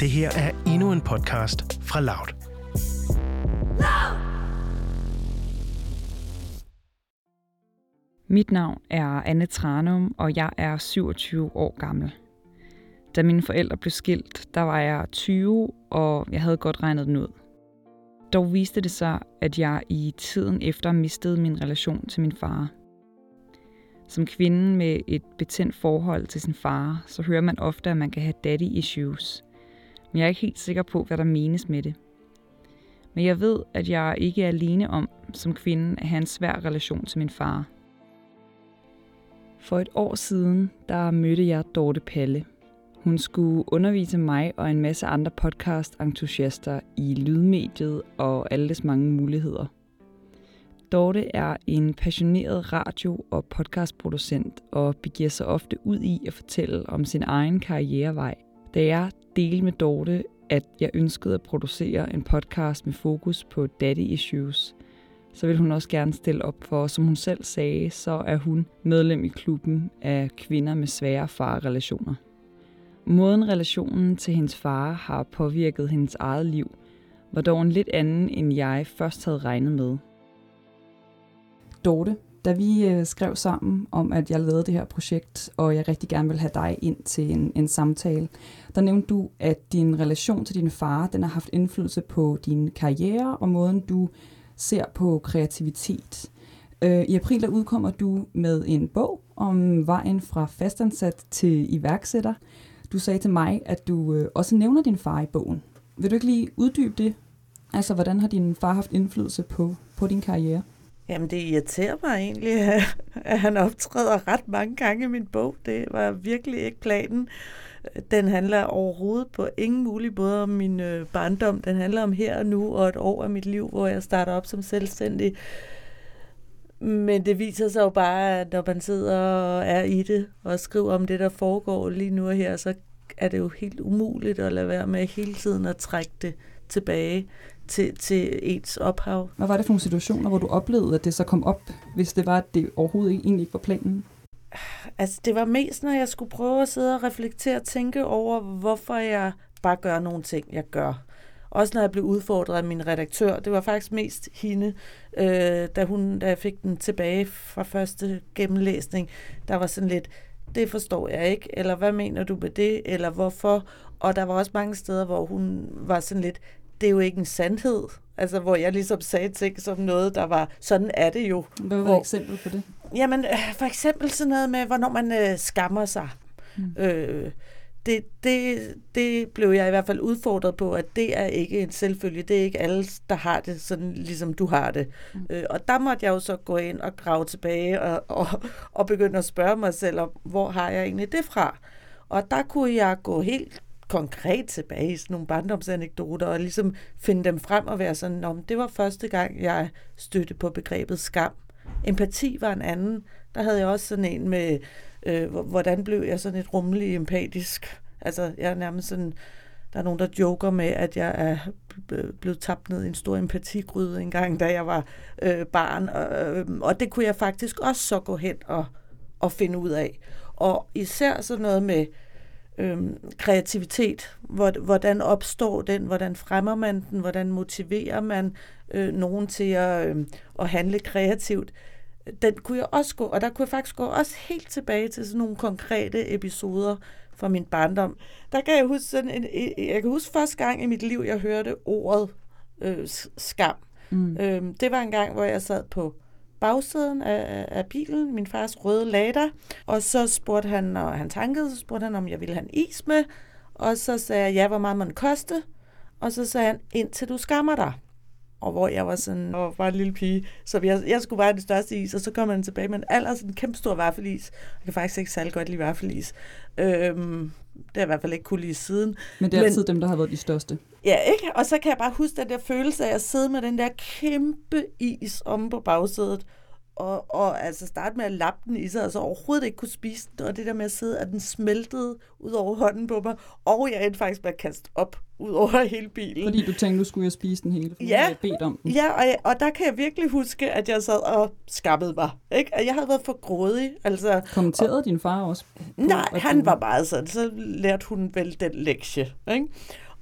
Det her er endnu en podcast fra Loud. Mit navn er Anne Tranum, og jeg er 27 år gammel. Da mine forældre blev skilt, der var jeg 20, og jeg havde godt regnet den ud. Dog viste det sig, at jeg i tiden efter mistede min relation til min far. Som kvinde med et betændt forhold til sin far, så hører man ofte, at man kan have daddy issues. Men jeg er ikke helt sikker på, hvad der menes med det. Men jeg ved, at jeg ikke er alene om, som kvinde, at have en svær relation til min far. For et år siden, der mødte jeg Dorte Palle. Hun skulle undervise mig og en masse andre podcast-entusiaster i lydmediet og alles mange muligheder. Dorte er en passioneret radio- og podcastproducent og begiver sig ofte ud i at fortælle om sin egen karrierevej. Da jeg delte med Dorte, at jeg ønskede at producere en podcast med fokus på daddy issues, så vil hun også gerne stille op for, som hun selv sagde, så er hun medlem i klubben af kvinder med svære farrelationer. Måden relationen til hendes far har påvirket hendes eget liv, var dog en lidt anden, end jeg først havde regnet med. Dorte, da vi øh, skrev sammen om, at jeg lavede det her projekt, og jeg rigtig gerne vil have dig ind til en, en samtale, der nævnte du, at din relation til din far, den har haft indflydelse på din karriere og måden, du ser på kreativitet. Øh, I april der udkommer du med en bog om vejen fra fastansat til iværksætter. Du sagde til mig, at du øh, også nævner din far i bogen. Vil du ikke lige uddybe det? Altså, hvordan har din far haft indflydelse på, på din karriere? Jamen, det irriterer mig egentlig, at han optræder ret mange gange i min bog. Det var virkelig ikke planen. Den handler overhovedet på ingen mulig måde om min øh, barndom. Den handler om her og nu og et år af mit liv, hvor jeg starter op som selvstændig. Men det viser sig jo bare, at når man sidder og er i det og skriver om det, der foregår lige nu og her, så er det jo helt umuligt at lade være med hele tiden at trække det tilbage til, til ens ophav. Hvad var det for nogle situationer, hvor du oplevede, at det så kom op, hvis det var, at det overhovedet ikke, egentlig ikke var planen? Altså, det var mest, når jeg skulle prøve at sidde og reflektere og tænke over, hvorfor jeg bare gør nogle ting, jeg gør. Også når jeg blev udfordret af min redaktør. Det var faktisk mest hende, øh, da, hun, da jeg fik den tilbage fra første gennemlæsning. Der var sådan lidt, det forstår jeg ikke, eller hvad mener du med det, eller hvorfor? Og der var også mange steder, hvor hun var sådan lidt, det er jo ikke en sandhed. Altså, hvor jeg ligesom sagde ting som noget, der var, sådan er det jo. Hvad var et eksempel på det? Jamen, øh, for eksempel sådan noget med, hvornår man øh, skammer sig. Mm. Øh, det, det, det blev jeg i hvert fald udfordret på, at det er ikke en selvfølge. Det er ikke alle, der har det, sådan ligesom du har det. Mm. Øh, og der måtte jeg jo så gå ind og grave tilbage og, og, og begynde at spørge mig selv om, hvor har jeg egentlig det fra? Og der kunne jeg gå helt konkret tilbage i sådan nogle barndomsanekdoter og ligesom finde dem frem og være sådan, om det var første gang, jeg stødte på begrebet skam. Empati var en anden. Der havde jeg også sådan en med, øh, hvordan blev jeg sådan et rummelig empatisk. Altså, jeg er nærmest sådan, der er nogen, der joker med, at jeg er øh, blevet tabt ned i en stor empatigryde en gang, da jeg var øh, barn. Og, øh, og det kunne jeg faktisk også så gå hen og, og finde ud af. Og især sådan noget med øhm, kreativitet. Hvordan opstår den? Hvordan fremmer man den? Hvordan motiverer man øh, nogen til at, øh, at handle kreativt? Den kunne jeg også gå, og der kunne jeg faktisk gå også helt tilbage til sådan nogle konkrete episoder fra min barndom. Der kan jeg huske sådan en, jeg kan huske første gang i mit liv, jeg hørte ordet øh, skam. Mm. Øhm, det var en gang, hvor jeg sad på bagsiden af, af bilen, min fars røde Lada, og så spurgte han, og han tankede, så spurgte han, om jeg ville have en is med, og så sagde jeg, ja, hvor meget man koste, og så sagde han, indtil du skammer dig. Og hvor jeg var sådan, og var en lille pige, så jeg, jeg skulle bare have det største is, og så kom han tilbage med en aller sådan en kæmpe stor vaffelis. Jeg kan faktisk ikke særlig godt lide vaffelis. Øhm, det har jeg i hvert fald ikke kunne lide siden. Men det er altid Men, dem, der har været de største. Ja, ikke? Og så kan jeg bare huske den der følelse af at sidde med den der kæmpe is om på bagsædet, og, og altså starte med at lappe den i sig, og så overhovedet ikke kunne spise den, og det der med at sidde, at den smeltede ud over hånden på mig, og jeg endte faktisk med at kaste op ud over hele bilen. Fordi du tænkte, du skulle jeg spise den hele, ja, jeg bedt om den. Ja, og, jeg, og der kan jeg virkelig huske, at jeg sad og skammede mig. Ikke? At jeg havde været for grådig. Altså, Kommenterede og, din far også? På, nej, han var bare sådan, så lærte hun vel den lektie. Ikke?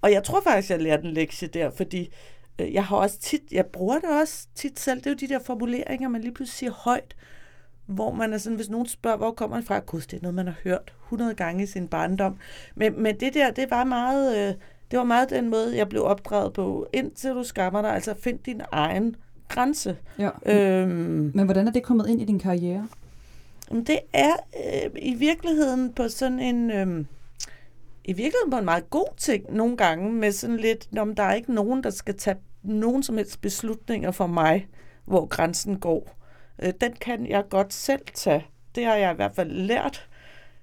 Og jeg tror faktisk, jeg lærte en lektie der, fordi jeg har også tit, jeg bruger det også tit selv, det er jo de der formuleringer, man lige pludselig siger højt, hvor man er sådan, hvis nogen spørger, hvor kommer man fra, gud, det er noget, man har hørt 100 gange i sin barndom. Men, men det der, det var meget, øh, det var meget den måde, jeg blev opdraget på, indtil du skammer dig, altså find din egen grænse. Ja. Øhm, Men hvordan er det kommet ind i din karriere? Det er øh, i virkeligheden på sådan en... Øh, i virkeligheden på en meget god ting nogle gange, med sådan lidt, om der er ikke nogen, der skal tage nogen som helst beslutninger for mig, hvor grænsen går. Øh, den kan jeg godt selv tage. Det har jeg i hvert fald lært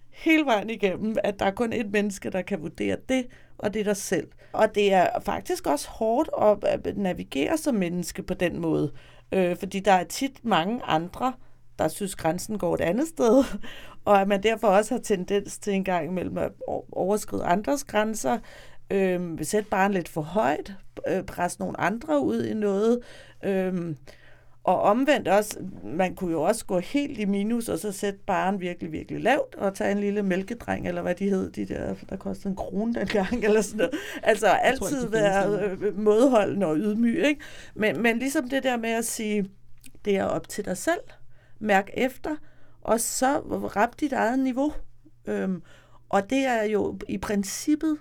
hele vejen igennem, at der er kun et menneske, der kan vurdere det, og det er dig selv. Og det er faktisk også hårdt at øh, navigere som menneske på den måde, øh, fordi der er tit mange andre, der synes, grænsen går et andet sted, og at man derfor også har tendens til en gang imellem at overskride andres grænser, øh, sætte bare lidt for højt, øh, presse nogle andre ud i noget, øh, og omvendt også, man kunne jo også gå helt i minus, og så sætte barn virkelig, virkelig lavt, og tage en lille mælkedreng, eller hvad de hed, de der, der kostede en krone dengang, eller sådan noget. Altså jeg altid tror, være øh, modholdende og ydmyg, ikke? Men, men ligesom det der med at sige, det er op til dig selv, mærk efter, og så rap dit eget niveau. Øhm, og det er jo i princippet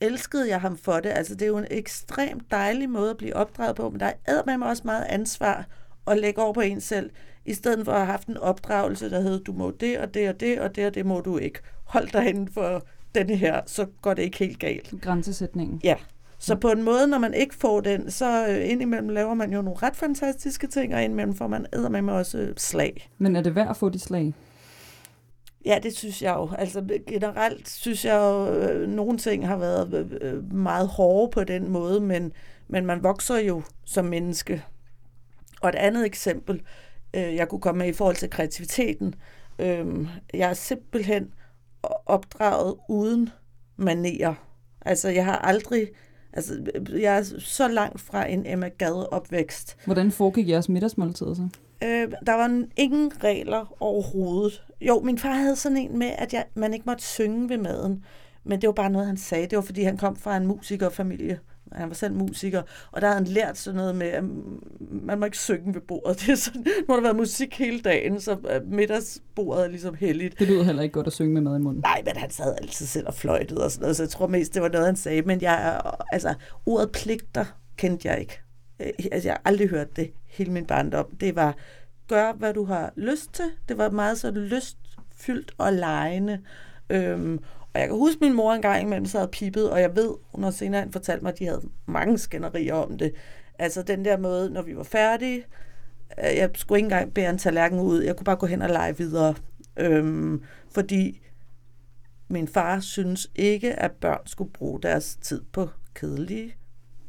elskede jeg ham for det. Altså, det er jo en ekstremt dejlig måde at blive opdraget på, men der er med mig også meget ansvar at lægge over på en selv, i stedet for at have haft en opdragelse, der hedder, du må det og det og det, og det og det må du ikke. Hold dig inden for denne her, så går det ikke helt galt. Grænsesætningen. Ja. Så på en måde, når man ikke får den, så øh, indimellem laver man jo nogle ret fantastiske ting, og indimellem får man med også slag. Men er det værd at få de slag? Ja, det synes jeg jo. Altså generelt synes jeg jo, øh, nogle ting har været øh, øh, meget hårde på den måde, men, men man vokser jo som menneske. Og et andet eksempel, øh, jeg kunne komme med i forhold til kreativiteten. Øh, jeg er simpelthen opdraget uden manerer. Altså jeg har aldrig Altså, jeg er så langt fra en Emma Gade opvækst. Hvordan foregik jeres middagsmåltid så? Øh, der var ingen regler overhovedet. Jo, min far havde sådan en med, at jeg, man ikke måtte synge ved maden. Men det var bare noget, han sagde. Det var, fordi han kom fra en musikerfamilie. Han var selv musiker, og der havde han lært sådan noget med, at man må ikke synge ved bordet. Det er sådan, nu har der været musik hele dagen, så middagsbordet er ligesom heldigt. Det lyder heller ikke godt at synge med mad i munden. Nej, men han sad altid selv og fløjtede og sådan noget, så jeg tror mest, det var noget, han sagde. Men jeg, altså, ordet pligter kendte jeg ikke. Øh, altså, jeg har aldrig hørt det hele min barndom. Det var, gør, hvad du har lyst til. Det var meget så lystfyldt og lejende. Øhm, og jeg kan huske, min mor engang imellem sad og pippet, og jeg ved, hun har senere fortalt mig, at de havde mange skænderier om det. Altså den der måde, når vi var færdige, øh, jeg skulle ikke engang bære en tallerken ud, jeg kunne bare gå hen og lege videre. Øhm, fordi min far synes ikke, at børn skulle bruge deres tid på kedelige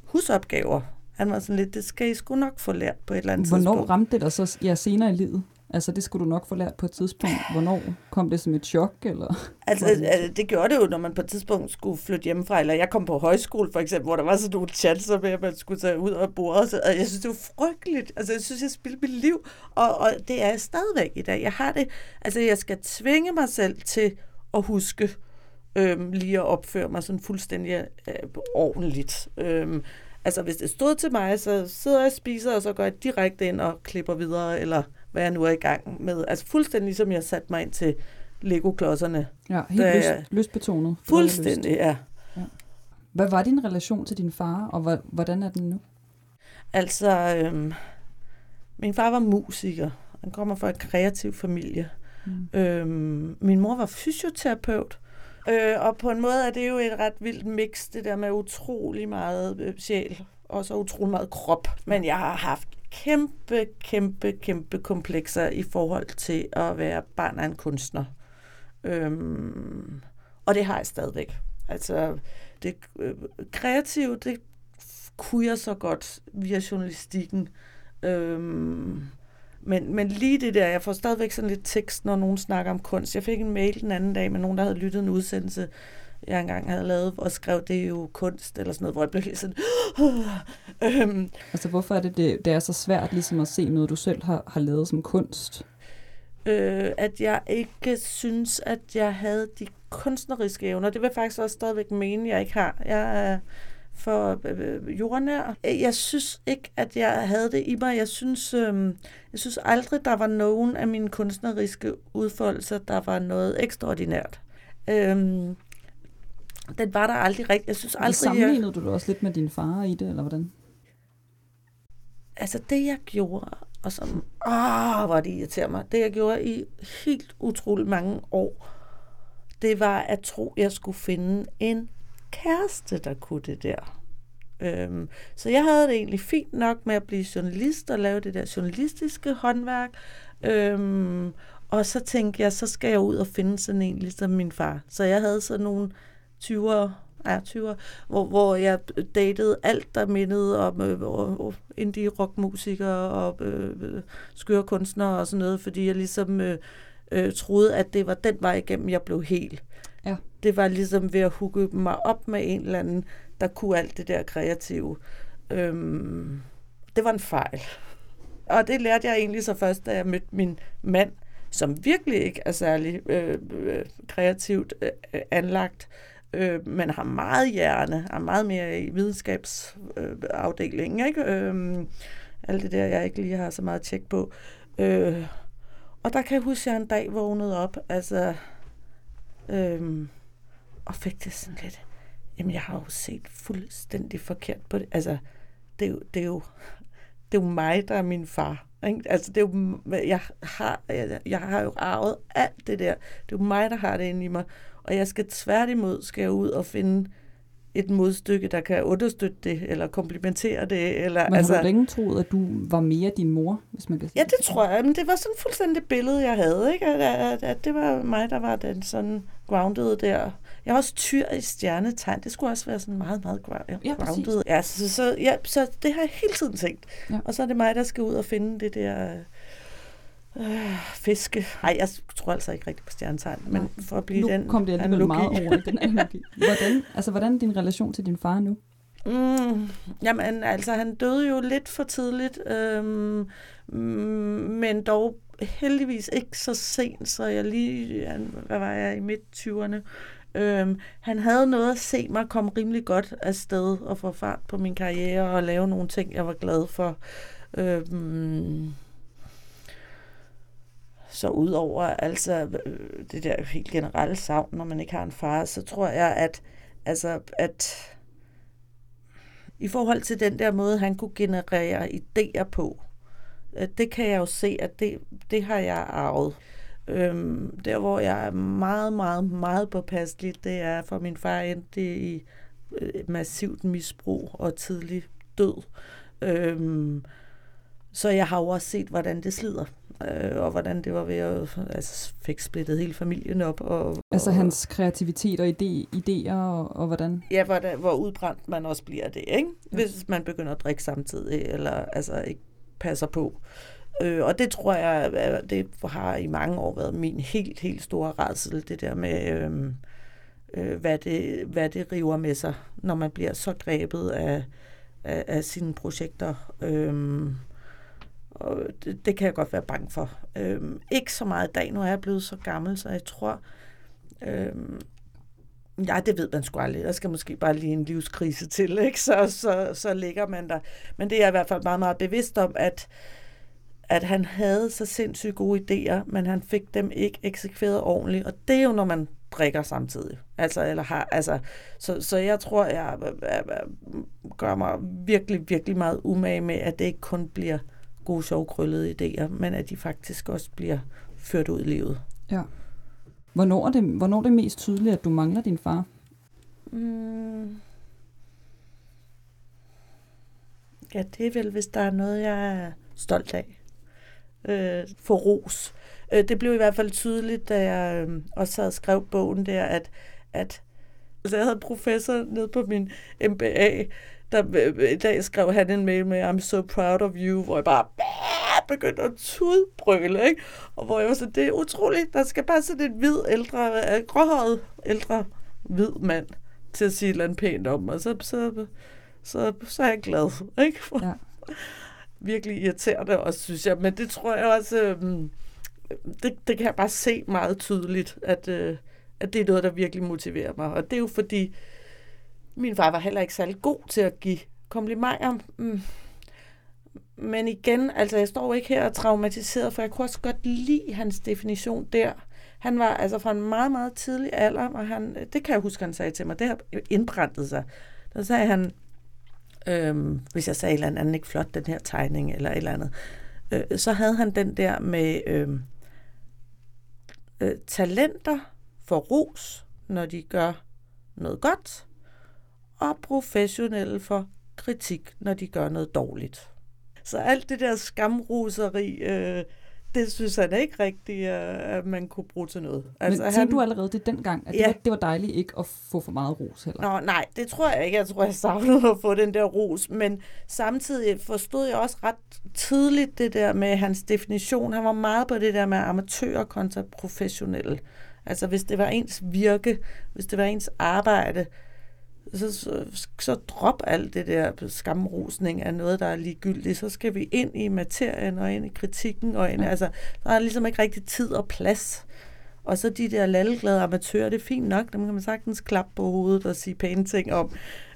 husopgaver. Han var sådan lidt, det skal I sgu nok få lært på et eller andet Hvornår tidspunkt. Hvornår ramte det dig så ja, senere i livet? Altså, det skulle du nok få lært på et tidspunkt. Hvornår kom det som et chok? Eller? Altså, altså, det gjorde det jo, når man på et tidspunkt skulle flytte hjemmefra. Eller jeg kom på højskole, for eksempel, hvor der var sådan nogle chancer med, at man skulle tage ud og borde. Og jeg synes, det var frygteligt. Altså, jeg synes, jeg spildte mit liv. Og, og det er jeg stadigvæk i dag. Jeg har det... Altså, jeg skal tvinge mig selv til at huske øhm, lige at opføre mig sådan fuldstændig øh, ordentligt. Øhm, altså, hvis det stod til mig, så sidder jeg og spiser, og så går jeg direkte ind og klipper videre, eller hvad jeg nu er i gang med. Altså fuldstændig ligesom jeg satte mig ind til Lego-klodserne. Ja, helt da, lyst, lystbetonet. Fuldstændig, lyst. ja. ja. Hvad var din relation til din far, og hvordan er den nu? Altså, øhm, min far var musiker. Han kommer fra en kreativ familie. Mm. Øhm, min mor var fysioterapeut. Øh, og på en måde er det jo et ret vildt mix, det der med utrolig meget øh, sjæl og så utrolig meget krop. Men jeg har haft kæmpe, kæmpe, kæmpe komplekser i forhold til at være barn af en kunstner. Øhm, og det har jeg stadigvæk. Altså, det øh, kreative, det kunne jeg så godt via journalistikken. Øhm, men, men lige det der, jeg får stadigvæk sådan lidt tekst, når nogen snakker om kunst. Jeg fik en mail den anden dag med nogen, der havde lyttet en udsendelse, jeg engang havde lavet, og skrev, det er jo kunst, eller sådan noget, hvor jeg blev helt sådan... øhm. Altså, hvorfor er det, det, det er så svært ligesom at se noget, du selv har, har lavet som kunst? øh, at jeg ikke synes, at jeg havde de kunstneriske evner. Det vil jeg faktisk også stadigvæk mene, jeg ikke har. Jeg er for øh, jordnær. Jeg synes ikke, at jeg havde det i mig. Jeg synes, øh, jeg synes aldrig, der var nogen af mine kunstneriske udfoldelser, der var noget ekstraordinært. Øh, den var der aldrig rigtigt. Jeg synes aldrig, Sammenlignede jeg... du det også lidt med din far i det, eller hvordan? Altså det, jeg gjorde, og som, åh, hvor det irriterer mig, det jeg gjorde i helt utroligt mange år, det var at tro, jeg skulle finde en kæreste, der kunne det der. Øhm, så jeg havde det egentlig fint nok med at blive journalist og lave det der journalistiske håndværk. Øhm, og så tænkte jeg, så skal jeg ud og finde sådan en, ligesom min far. Så jeg havde sådan nogle 20'er, ja, 20'er, hvor, hvor jeg datede alt, der mindede om øh, indie rockmusikere og øh, skøre kunstnere og sådan noget, fordi jeg ligesom øh, øh, troede, at det var den vej igennem, jeg blev helt. Ja. Det var ligesom ved at hugge mig op med en eller anden, der kunne alt det der kreative. Øhm, det var en fejl. Og det lærte jeg egentlig så først, da jeg mødte min mand, som virkelig ikke er særlig øh, øh, kreativt øh, anlagt, øh, men har meget hjerne, har meget mere i videnskabsafdelingen. Øh, ikke? Øh, alt det der, jeg ikke lige har så meget tjek på. Øh, og der kan jeg huske, at jeg en dag vågnede op, altså, øh, og fik det sådan lidt, jamen jeg har jo set fuldstændig forkert på det. Altså, det er jo, det er jo, det er jo mig, der er min far. Ikke? Altså, det er jo, jeg, har, jeg, jeg har jo arvet alt det der. Det er jo mig, der har det inde i mig. Og jeg skal tværtimod skal jeg ud og finde et modstykke, der kan understøtte det, eller komplementere det. Eller, Men altså, har du længe troet, at du var mere din mor, hvis man kan sige Ja, det tror jeg. Men det var sådan fuldstændig billede, jeg havde. Ikke? At, at, at det var mig, der var den sådan grounded der. Jeg har også tyr i stjernetegn. Det skulle også være sådan meget, meget grounded. Ja, grounded. Ja, så, så, ja, så det har jeg hele tiden tænkt. Ja. Og så er det mig, der skal ud og finde det der Øh, fiske. Nej, jeg tror altså ikke rigtigt på stjernetegn, men for at blive nu den kom det alligevel meget over den analogi. Hvordan, altså, hvordan er din relation til din far nu? Mm, jamen, altså, han døde jo lidt for tidligt, øhm, men dog heldigvis ikke så sent, så jeg lige, hvad var jeg, i midt-20'erne. Øhm, han havde noget at se mig komme rimelig godt afsted og få fart på min karriere og lave nogle ting, jeg var glad for. Øhm, så udover altså øh, det der helt generelle savn, når man ikke har en far, så tror jeg, at, altså, at i forhold til den der måde, han kunne generere idéer på, det kan jeg jo se, at det, det har jeg arvet. Øhm, der, hvor jeg er meget, meget, meget påpasselig, det er for min far endte i øh, massivt misbrug og tidlig død. Øhm, så jeg har jo også set, hvordan det slider øh, og hvordan det var ved at altså, fik splittet hele familien op. Og, altså hans kreativitet og ide, idéer, og, og hvordan? Ja, hvor, der, hvor udbrændt man også bliver det, ikke? Hvis man begynder at drikke samtidig, eller altså ikke passer på. Øh, og det tror jeg, det har i mange år været min helt, helt store redsel, det der med, øh, øh, hvad, det, hvad det river med sig, når man bliver så grebet af, af, af sine projekter. Øh, og det, det kan jeg godt være bange for. Øhm, ikke så meget i dag, nu er jeg blevet så gammel, så jeg tror... Øhm, ja, det ved man sgu aldrig. Der skal måske bare lige en livskrise til, ikke? Så, så, så ligger man der. Men det er jeg i hvert fald meget, meget bevidst om, at, at han havde så sindssygt gode idéer, men han fik dem ikke eksekveret ordentligt. Og det er jo, når man drikker samtidig. Altså, eller har, altså, så, så jeg tror, jeg, jeg, jeg gør mig virkelig, virkelig meget umage med, at det ikke kun bliver gode, sjove, krøllede idéer, men at de faktisk også bliver ført ud i livet. Ja. Hvornår er det, hvornår er det mest tydeligt, at du mangler din far? Mm. Ja, det er vel, hvis der er noget, jeg er stolt af. Øh, for ros. Øh, det blev i hvert fald tydeligt, da jeg øh, også havde skrevet bogen der, at, at altså, jeg havde professor nede på min MBA, der øh, i dag skrev han en mail med, I'm so proud of you, hvor jeg bare begyndte at tudbrøle, ikke? Og hvor jeg var så, det er utroligt, der skal bare sådan en hvid, ældre, øh, gråhåret, ældre, hvid mand til at sige et eller andet pænt om, og så, så, så, så er jeg glad, ikke? For, ja. Virkelig irriterende også, synes jeg, men det tror jeg også, øhm, det, det kan jeg bare se meget tydeligt, at, øh, at det er noget, der virkelig motiverer mig. Og det er jo fordi, min far var heller ikke særlig god til at give komplimenter. Mm. Men igen, altså jeg står ikke her og traumatiseret, for jeg kunne også godt lide hans definition der. Han var altså fra en meget, meget tidlig alder, og han, det kan jeg huske, han sagde til mig, det har indbrændt sig. Der sagde han, øhm, hvis jeg sagde et eller andet, ikke flot, den her tegning, eller et eller andet, øh, så havde han den der med øh, øh, talenter for ros, når de gør noget godt, og professionelle for kritik, når de gør noget dårligt. Så alt det der skamroseri, øh, det synes han ikke rigtigt, at man kunne bruge til noget. Altså, Men tænkte han, du allerede det dengang, at ja. det, var, det var dejligt ikke at få for meget ros heller? Nå, nej, det tror jeg ikke. Jeg tror, jeg savnede at få den der ros. Men samtidig forstod jeg også ret tidligt det der med hans definition. Han var meget på det der med amatører kontra professionelle. Altså hvis det var ens virke, hvis det var ens arbejde, så, så, så drop alt det der skamrosning af noget, der er ligegyldigt. Så skal vi ind i materien og ind i kritikken. Og ind, ja. altså, der er ligesom ikke rigtig tid og plads. Og så de der lalleglade amatører, det er fint nok, dem kan man sagtens klappe på hovedet og sige pæne ting om.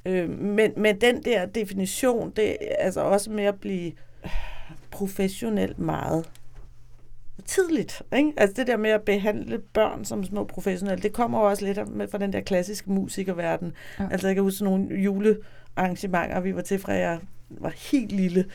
Øh, men, men den der definition, det er altså også med at blive professionelt meget tidligt. Ikke? Altså det der med at behandle børn som små professionelle, det kommer jo også lidt med fra den der klassiske musikerverden. Ja. Altså jeg kan huske nogle julearrangementer, vi var til fra jeg var helt lille,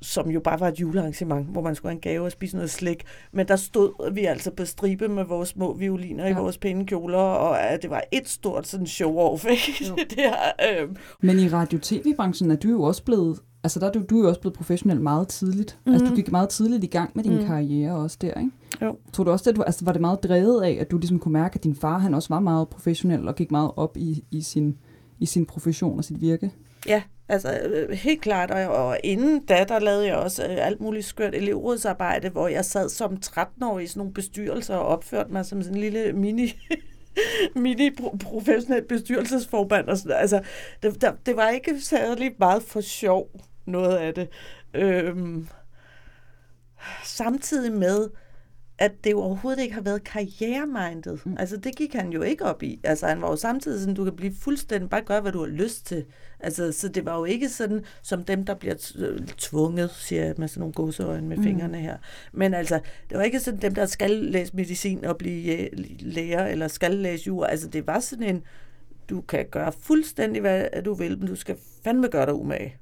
som jo bare var et julearrangement, hvor man skulle have en gave og spise noget slik. Men der stod vi altså på stribe med vores små violiner ja. i vores pæne kjoler, og uh, det var et stort sådan show-off. Ikke? det her, øh. Men i radio-tv-branchen er du jo også blevet altså der er du, du er jo også blevet professionel meget tidligt. Mm. Altså du mhm. gik meget tidligt i gang med din mm. karriere også der, ikke? Jo. Tror du også, at du, altså, var det meget drevet af, at du ligesom kunne mærke, at din far han også var meget professionel og gik meget op i, i, sin, i sin profession og sit virke? Ja, altså øh, helt klart. Og, og inden da, der lavede jeg også øh, alt muligt skørt elevrådsarbejde, hvor jeg sad som 13-årig i sådan nogle bestyrelser og opførte mig som sådan en lille mini mini-professionel bestyrelsesforband. Og sådan. Altså, det, der, det var ikke særlig meget for sjov, noget af det. Øhm, samtidig med, at det jo overhovedet ikke har været karrieremindet. Mm. Altså, det gik han jo ikke op i. Altså, han var jo samtidig sådan, du kan blive fuldstændig, bare gøre, hvad du har lyst til. Altså, så det var jo ikke sådan, som dem, der bliver tvunget, siger jeg med sådan nogle gåseøjne med mm. fingrene her. Men altså, det var ikke sådan dem, der skal læse medicin og blive læger, eller skal læse jur. Altså, det var sådan en, du kan gøre fuldstændig, hvad du vil, men du skal fandme gøre dig umage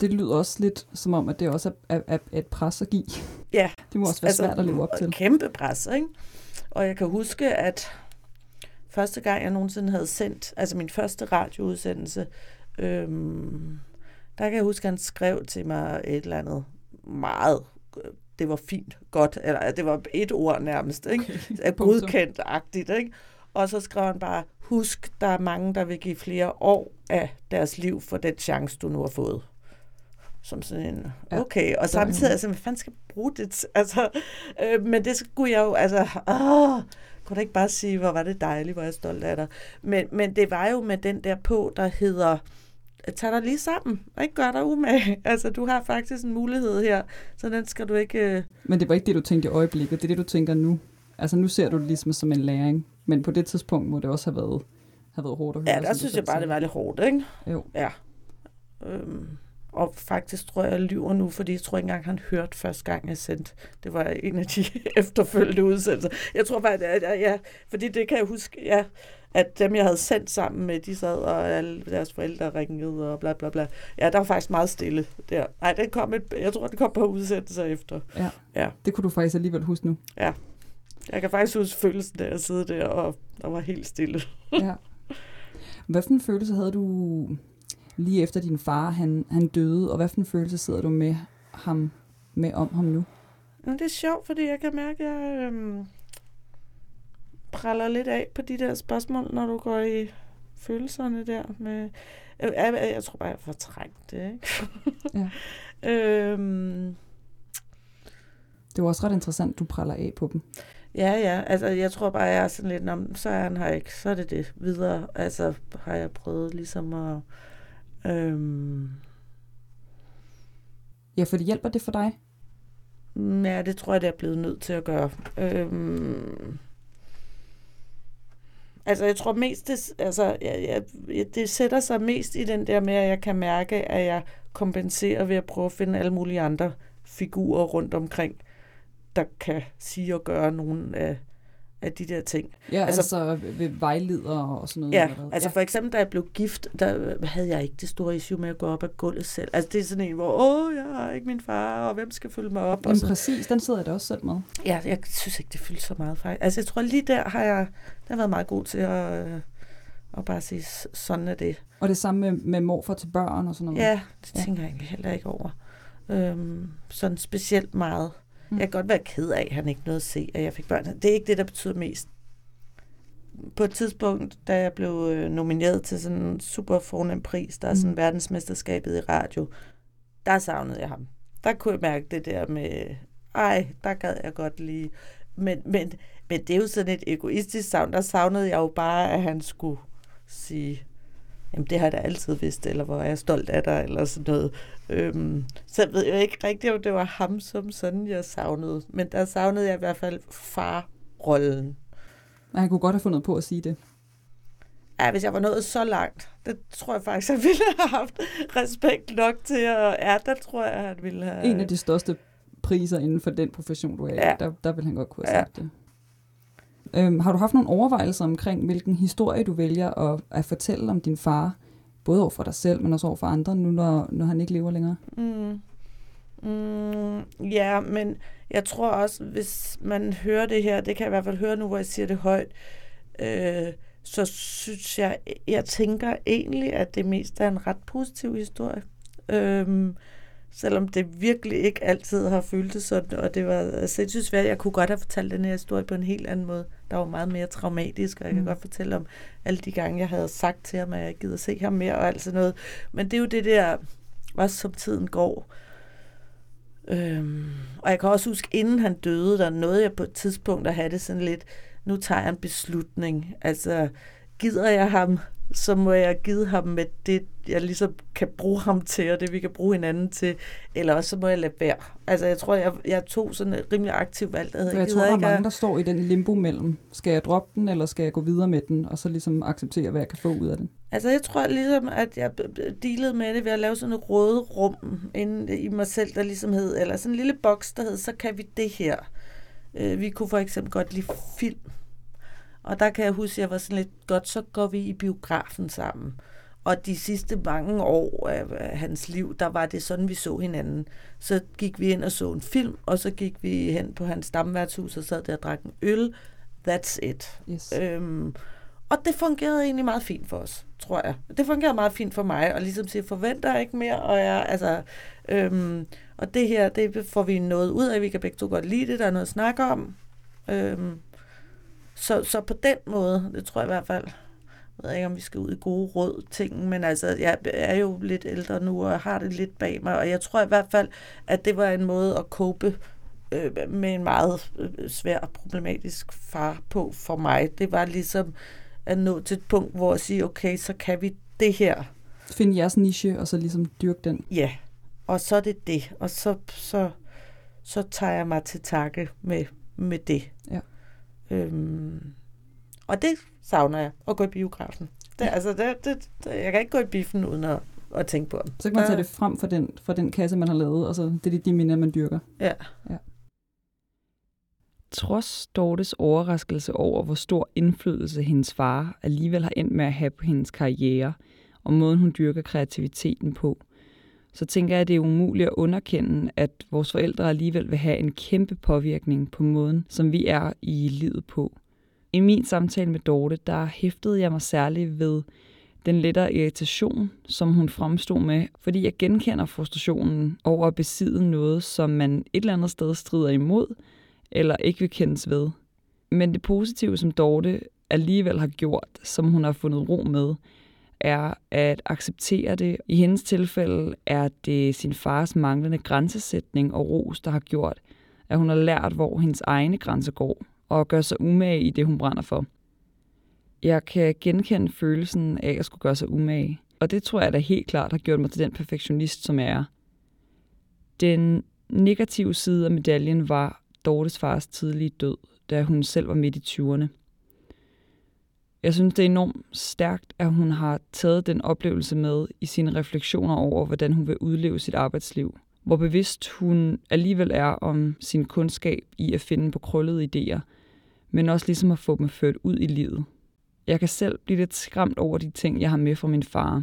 det lyder også lidt som om, at det også er, er, er et pres at give. Ja. Det må også være altså, svært at leve op til. Kæmpe pres, ikke? Og jeg kan huske, at første gang, jeg nogensinde havde sendt, altså min første radioudsendelse, øhm, der kan jeg huske, at han skrev til mig et eller andet meget det var fint, godt, eller det var et ord nærmest, ikke? Okay. Godkendt-agtigt, ikke? Og så skrev han bare, husk, der er mange, der vil give flere år af deres liv for den chance, du nu har fået som sådan en, okay, og samtidig, altså, hvad fanden skal jeg bruge det Altså, øh, men det skulle jeg jo, altså, åh, kunne da ikke bare sige, hvor var det dejligt, hvor jeg er stolt af dig. Men, men det var jo med den der på, der hedder, tag dig lige sammen, og ikke gør dig umage. Altså, du har faktisk en mulighed her, så den skal du ikke... Øh... Men det var ikke det, du tænkte i øjeblikket, det er det, du tænker nu. Altså, nu ser du det ligesom som en læring, men på det tidspunkt må det også have været, have været hårdt at høre. Ja, der synes jeg bare, det var lidt hårdt, ikke? Jo. Ja. Øhm. Og faktisk tror jeg, jeg lyver nu, fordi jeg tror ikke engang, han hørte første gang, jeg sendte. Det var en af de efterfølgende udsendelser. Jeg tror bare, at ja, ja, fordi det kan jeg huske, ja, at dem, jeg havde sendt sammen med, de sad, og alle deres forældre ringede, og bla bla bla. Ja, der var faktisk meget stille der. Nej, det kom et, jeg tror, det kom på udsendelser efter. Ja, ja, det kunne du faktisk alligevel huske nu. Ja, jeg kan faktisk huske følelsen, der jeg sidde der, og der var helt stille. ja. Hvad for en følelse havde du lige efter din far han, han døde, og hvad for en følelse sidder du med ham med om ham nu? Det er sjovt, fordi jeg kan mærke, at jeg øhm, praller lidt af på de der spørgsmål, når du går i følelserne der. Med, jeg, jeg, jeg tror bare, jeg fortrængt det. Ikke? ja. øhm, det var også ret interessant, du praller af på dem. Ja, ja. Altså, jeg tror bare, jeg er sådan lidt, om, så er han her ikke. Så er det det videre. Altså, har jeg prøvet ligesom at Øhm. Ja, for det hjælper det for dig? Ja, det tror jeg, det er blevet nødt til at gøre. Øhm, altså, jeg tror mest, det, altså, jeg, jeg, det sætter sig mest i den der med, at jeg kan mærke, at jeg kompenserer ved at prøve at finde alle mulige andre figurer rundt omkring, der kan sige og gøre nogle af af de der ting. Ja, altså, altså ved vejledere og sådan noget. Ja, eller altså ja. for eksempel, da jeg blev gift, der havde jeg ikke det store issue med at gå op ad gulvet selv. Altså det er sådan en, hvor, åh, jeg har ikke min far, og hvem skal følge mig op? Jamen præcis, den sidder jeg da også selv med. Ja, jeg synes ikke, det fylder så meget faktisk. Altså jeg tror lige der har jeg, der har været meget god til at, at bare sige, sådan er det. Og det samme med, med morfar til børn og sådan noget? Ja, det ja. tænker jeg egentlig heller ikke over. Øhm, sådan specielt meget. Mm. Jeg kan godt være ked af, at han ikke nåede at se, at jeg fik børn. Det er ikke det, der betyder mest. På et tidspunkt, da jeg blev øh, nomineret til sådan en super fornem pris, der er sådan mm. verdensmesterskabet i radio, der savnede jeg ham. Der kunne jeg mærke det der med, ej, der gad jeg godt lige. Men, men, men det er jo sådan et egoistisk savn. Der savnede jeg jo bare, at han skulle sige, jamen det har jeg da altid vidst, eller hvor er jeg stolt af dig, eller sådan noget. Øhm, så jeg ved jo ikke rigtigt, om det var ham som sådan, jeg savnede. Men der savnede jeg i hvert fald farrollen. Men han kunne godt have fundet på at sige det. Ja, hvis jeg var nået så langt, det tror jeg faktisk, jeg ville have haft respekt nok til at... Ja, der tror jeg, han ville have... En af de største priser inden for den profession, du er ja. der, der vil han godt kunne have ja. sagt det. Øhm, har du haft nogle overvejelser omkring, hvilken historie du vælger at, at fortælle om din far? Både over for dig selv, men også over for andre, nu når, når han ikke lever længere? Mm. Mm, ja, men jeg tror også, hvis man hører det her, det kan jeg i hvert fald høre nu, hvor jeg siger det højt, øh, så synes jeg, jeg tænker egentlig, at det mest er en ret positiv historie. Øh, selvom det virkelig ikke altid har føltes sådan, og det var sindssygt svært. Jeg kunne godt have fortalt den her historie på en helt anden måde, der var meget mere traumatisk, og jeg kan mm. godt fortælle om alle de gange, jeg havde sagt til ham, at jeg gider se ham mere, og alt sådan noget. Men det er jo det der, også som tiden går. Øhm, og jeg kan også huske, inden han døde, der nåede jeg på et tidspunkt at have det sådan lidt, nu tager jeg en beslutning. Altså, gider jeg ham så må jeg give ham med det, jeg ligesom kan bruge ham til, og det vi kan bruge hinanden til, eller også så må jeg lade være. Altså jeg tror, jeg, jeg tog sådan et rimelig aktivt valg. Der jeg, jeg tror, der er mange, der står i den limbo mellem, skal jeg droppe den, eller skal jeg gå videre med den, og så ligesom acceptere, hvad jeg kan få ud af den? Altså jeg tror ligesom, at jeg dealede med det ved at lave sådan et røde rum inde i mig selv, der ligesom hed, eller sådan en lille boks, der hed, så kan vi det her. Øh, vi kunne for eksempel godt lide film og der kan jeg huske, at jeg var sådan lidt, godt, så går vi i biografen sammen. Og de sidste mange år af hans liv, der var det sådan, vi så hinanden. Så gik vi ind og så en film, og så gik vi hen på hans stamværtshus og sad der og drak en øl. That's it. Yes. Øhm, og det fungerede egentlig meget fint for os, tror jeg. Det fungerede meget fint for mig, og ligesom sige, forventer ikke mere, og jeg, altså, øhm, og det her, det får vi noget ud af, vi kan begge to godt lide det, der er noget at snakke om. Øhm, så, så på den måde, det tror jeg i hvert fald, jeg ved ikke, om vi skal ud i gode råd ting, men altså, jeg er jo lidt ældre nu, og har det lidt bag mig, og jeg tror i hvert fald, at det var en måde at cope øh, med en meget øh, svær og problematisk far på for mig. Det var ligesom at nå til et punkt, hvor jeg siger, okay, så kan vi det her. Finde jeres niche, og så ligesom dyrke den. Ja, og så er det det, og så, så, så tager jeg mig til takke med, med det. Ja. Øhm, og det savner jeg, at gå i biografen. Det, altså, det, det, det, jeg kan ikke gå i biffen uden at, at tænke på dem. Så kan man tage det frem for den, for den kasse, man har lavet, og så det er de minder, man dyrker. Ja. ja. Trods Dortes overraskelse over, hvor stor indflydelse hendes far alligevel har endt med at have på hendes karriere, og måden hun dyrker kreativiteten på, så tænker jeg, at det er umuligt at underkende, at vores forældre alligevel vil have en kæmpe påvirkning på måden, som vi er i livet på. I min samtale med Dorte, der hæftede jeg mig særligt ved den lettere irritation, som hun fremstod med, fordi jeg genkender frustrationen over at besidde noget, som man et eller andet sted strider imod, eller ikke vil kendes ved. Men det positive, som Dorte alligevel har gjort, som hun har fundet ro med, er at acceptere det. I hendes tilfælde er det sin fars manglende grænsesætning og ros, der har gjort, at hun har lært, hvor hendes egne grænser går, og gør sig umage i det, hun brænder for. Jeg kan genkende følelsen af at skulle gøre sig umage, og det tror jeg da helt klart har gjort mig til den perfektionist, som jeg er. Den negative side af medaljen var Dortes fars tidlige død, da hun selv var midt i 20'erne. Jeg synes, det er enormt stærkt, at hun har taget den oplevelse med i sine refleksioner over, hvordan hun vil udleve sit arbejdsliv. Hvor bevidst hun alligevel er om sin kundskab i at finde på krøllede idéer, men også ligesom at få dem ført ud i livet. Jeg kan selv blive lidt skræmt over de ting, jeg har med fra min far.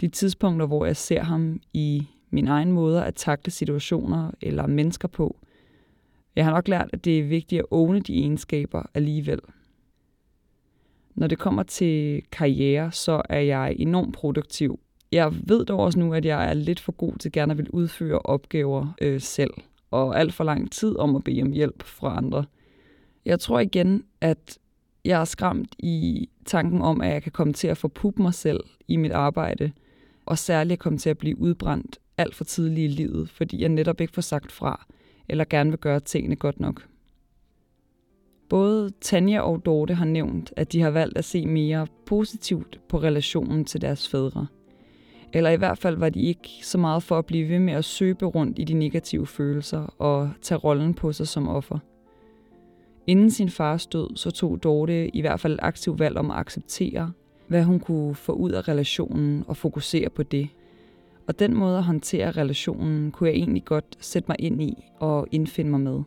De tidspunkter, hvor jeg ser ham i min egen måde at takle situationer eller mennesker på. Jeg har nok lært, at det er vigtigt at åbne de egenskaber alligevel. Når det kommer til karriere, så er jeg enormt produktiv. Jeg ved dog også nu, at jeg er lidt for god til gerne at vil udføre opgaver øh, selv, og alt for lang tid om at bede om hjælp fra andre. Jeg tror igen, at jeg er skræmt i tanken om, at jeg kan komme til at forpuppe mig selv i mit arbejde, og særligt komme til at blive udbrændt alt for tidligt i livet, fordi jeg netop ikke får sagt fra, eller gerne vil gøre tingene godt nok. Både Tanja og Dorte har nævnt, at de har valgt at se mere positivt på relationen til deres fædre. Eller i hvert fald var de ikke så meget for at blive ved med at søbe rundt i de negative følelser og tage rollen på sig som offer. Inden sin fars død, så tog Dorte i hvert fald et aktivt valg om at acceptere, hvad hun kunne få ud af relationen og fokusere på det. Og den måde at håndtere relationen kunne jeg egentlig godt sætte mig ind i og indfinde mig med.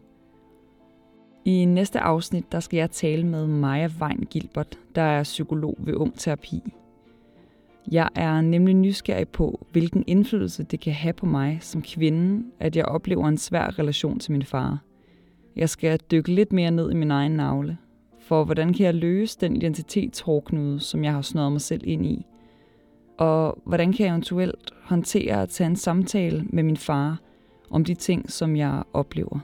I næste afsnit, der skal jeg tale med Maja Wein Gilbert, der er psykolog ved Ung Terapi. Jeg er nemlig nysgerrig på, hvilken indflydelse det kan have på mig som kvinde, at jeg oplever en svær relation til min far. Jeg skal dykke lidt mere ned i min egen navle, for hvordan kan jeg løse den identitetshårknude, som jeg har snøret mig selv ind i? Og hvordan kan jeg eventuelt håndtere at tage en samtale med min far om de ting, som jeg oplever?